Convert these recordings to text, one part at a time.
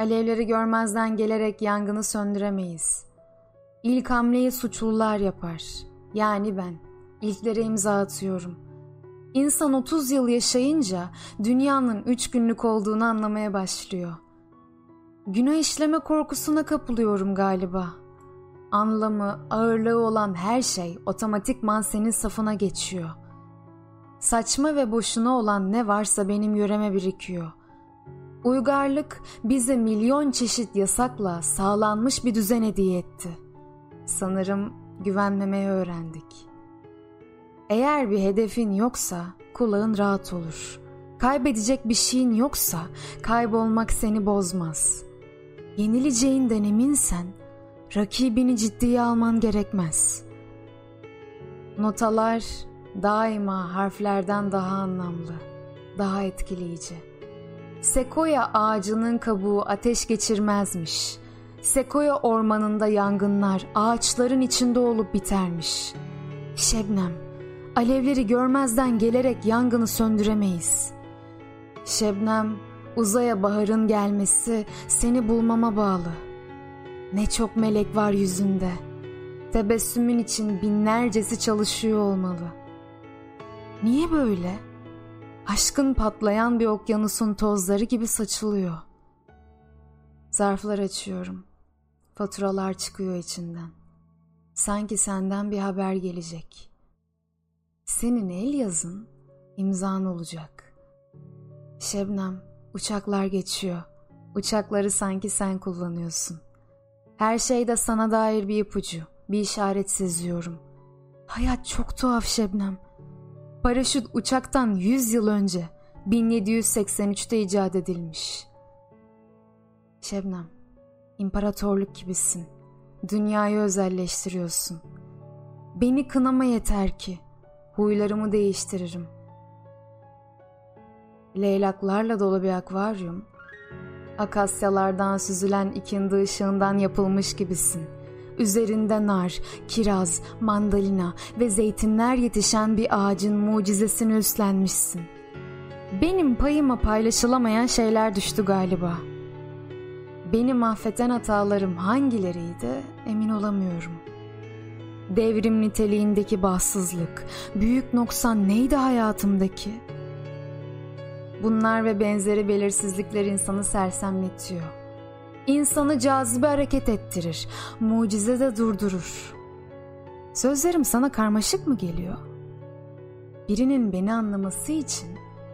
Alevleri görmezden gelerek yangını söndüremeyiz. İlk hamleyi suçlular yapar. Yani ben. İlklere imza atıyorum. İnsan 30 yıl yaşayınca dünyanın 3 günlük olduğunu anlamaya başlıyor. Günah işleme korkusuna kapılıyorum galiba. Anlamı, ağırlığı olan her şey otomatikman senin safına geçiyor. Saçma ve boşuna olan ne varsa benim yöreme birikiyor. Uygarlık bize milyon çeşit yasakla sağlanmış bir düzen hediye etti. Sanırım güvenmemeyi öğrendik. Eğer bir hedefin yoksa kulağın rahat olur. Kaybedecek bir şeyin yoksa kaybolmak seni bozmaz. Yenileceğinden eminsen rakibini ciddiye alman gerekmez. Notalar daima harflerden daha anlamlı, daha etkileyici. Sekoya ağacının kabuğu ateş geçirmezmiş. Sekoya ormanında yangınlar ağaçların içinde olup bitermiş. Şebnem, alevleri görmezden gelerek yangını söndüremeyiz. Şebnem, uzaya baharın gelmesi seni bulmama bağlı. Ne çok melek var yüzünde. Tebessümün için binlercesi çalışıyor olmalı. Niye böyle? Aşkın patlayan bir okyanusun tozları gibi saçılıyor. Zarflar açıyorum. Faturalar çıkıyor içinden. Sanki senden bir haber gelecek. Senin el yazın imzan olacak. Şebnem, uçaklar geçiyor. Uçakları sanki sen kullanıyorsun. Her şeyde sana dair bir ipucu, bir işaret seziyorum. Hayat çok tuhaf Şebnem. Paraşüt uçaktan 100 yıl önce 1783'te icat edilmiş. Şebnem, imparatorluk gibisin. Dünyayı özelleştiriyorsun. Beni kınama yeter ki. Huylarımı değiştiririm. Leylaklarla dolu bir akvaryum. Akasyalardan süzülen ikindi ışığından yapılmış gibisin. Üzerinde nar, kiraz, mandalina ve zeytinler yetişen bir ağacın mucizesini üstlenmişsin. Benim payıma paylaşılamayan şeyler düştü galiba. Beni mahveten hatalarım hangileriydi emin olamıyorum. Devrim niteliğindeki bahtsızlık, büyük noksan neydi hayatımdaki? Bunlar ve benzeri belirsizlikler insanı sersemletiyor. İnsanı cazibe hareket ettirir, mucize de durdurur. Sözlerim sana karmaşık mı geliyor? Birinin beni anlaması için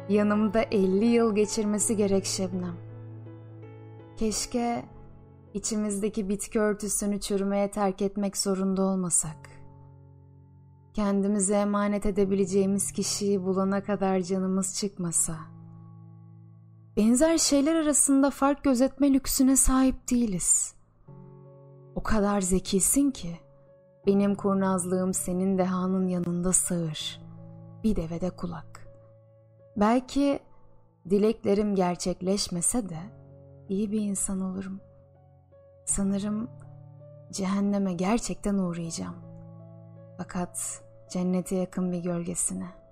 yanımda 50 yıl geçirmesi gerek Şebnem. Keşke içimizdeki bitki örtüsünü çürümeye terk etmek zorunda olmasak. Kendimize emanet edebileceğimiz kişiyi bulana kadar canımız çıkmasa.'' Benzer şeyler arasında fark gözetme lüksüne sahip değiliz. O kadar zekisin ki benim kurnazlığım senin dehanın yanında sığır. Bir devede kulak. Belki dileklerim gerçekleşmese de iyi bir insan olurum. Sanırım cehenneme gerçekten uğrayacağım. Fakat cennete yakın bir gölgesine.''